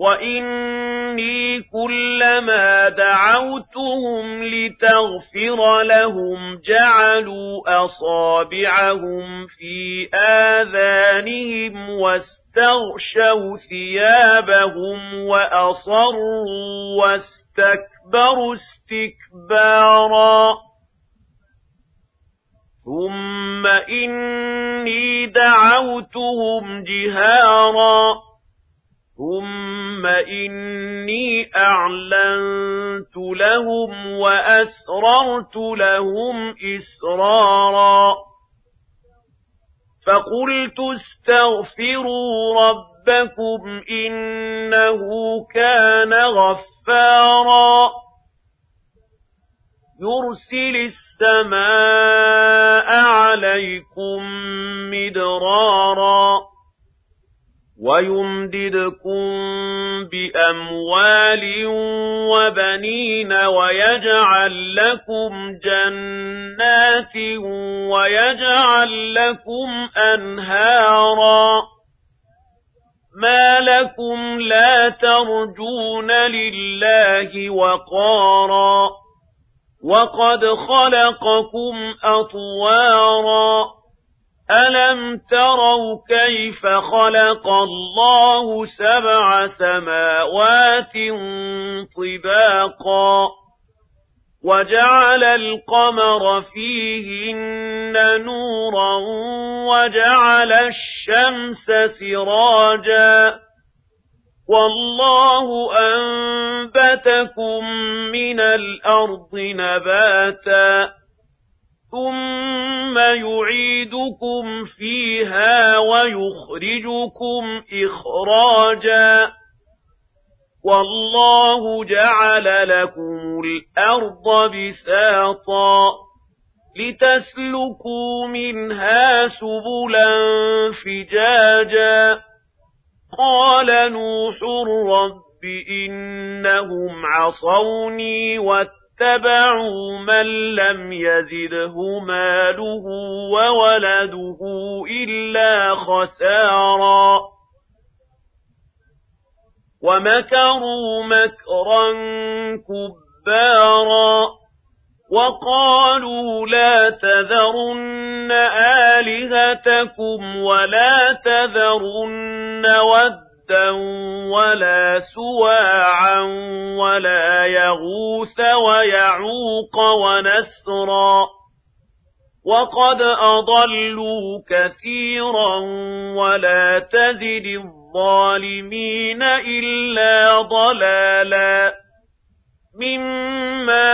وإني كلما دعوتهم لتغفر لهم جعلوا أصابعهم في آذانهم واستغشوا ثيابهم وأصروا واستكبروا استكبارا ثم إني دعوتهم جهارا ثم إني أعلنت لهم وأسررت لهم إسرارا فقلت استغفروا ربكم إنه كان غفارا يرسل السماء ويمددكم بأموال وبنين ويجعل لكم جنات ويجعل لكم أنهارا ما لكم لا ترجون لله وقارا وقد خلقكم أطوارا ألم تروا كيف خلق الله سبع سماوات طباقا وجعل القمر فيهن نورا وجعل الشمس سراجا والله أنبتكم من الأرض نباتا ثم يعيدكم فيها ويخرجكم إخراجا والله جعل لكم الأرض بساطا لتسلكوا منها سبلا فجاجا قال نوح رب إنهم عصوني واتبعوا من لم يزده ماله وولده إلا خسارا. ومكروا مكرا كبارا. وقالوا لا تذرن آلهتكم ولا تذرن ودا ولا سواعا ولا يغوث ويعوق ونسرا وقد أضلوا كثيرا ولا تزد الظالمين إلا ضلالا مما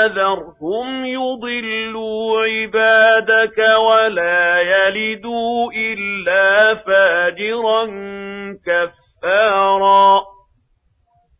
تَذَرْهُمْ يُضِلُّوا عِبَادَكَ وَلَا يَلِدُوا إِلَّا فَاجِرًا كَفَّارًا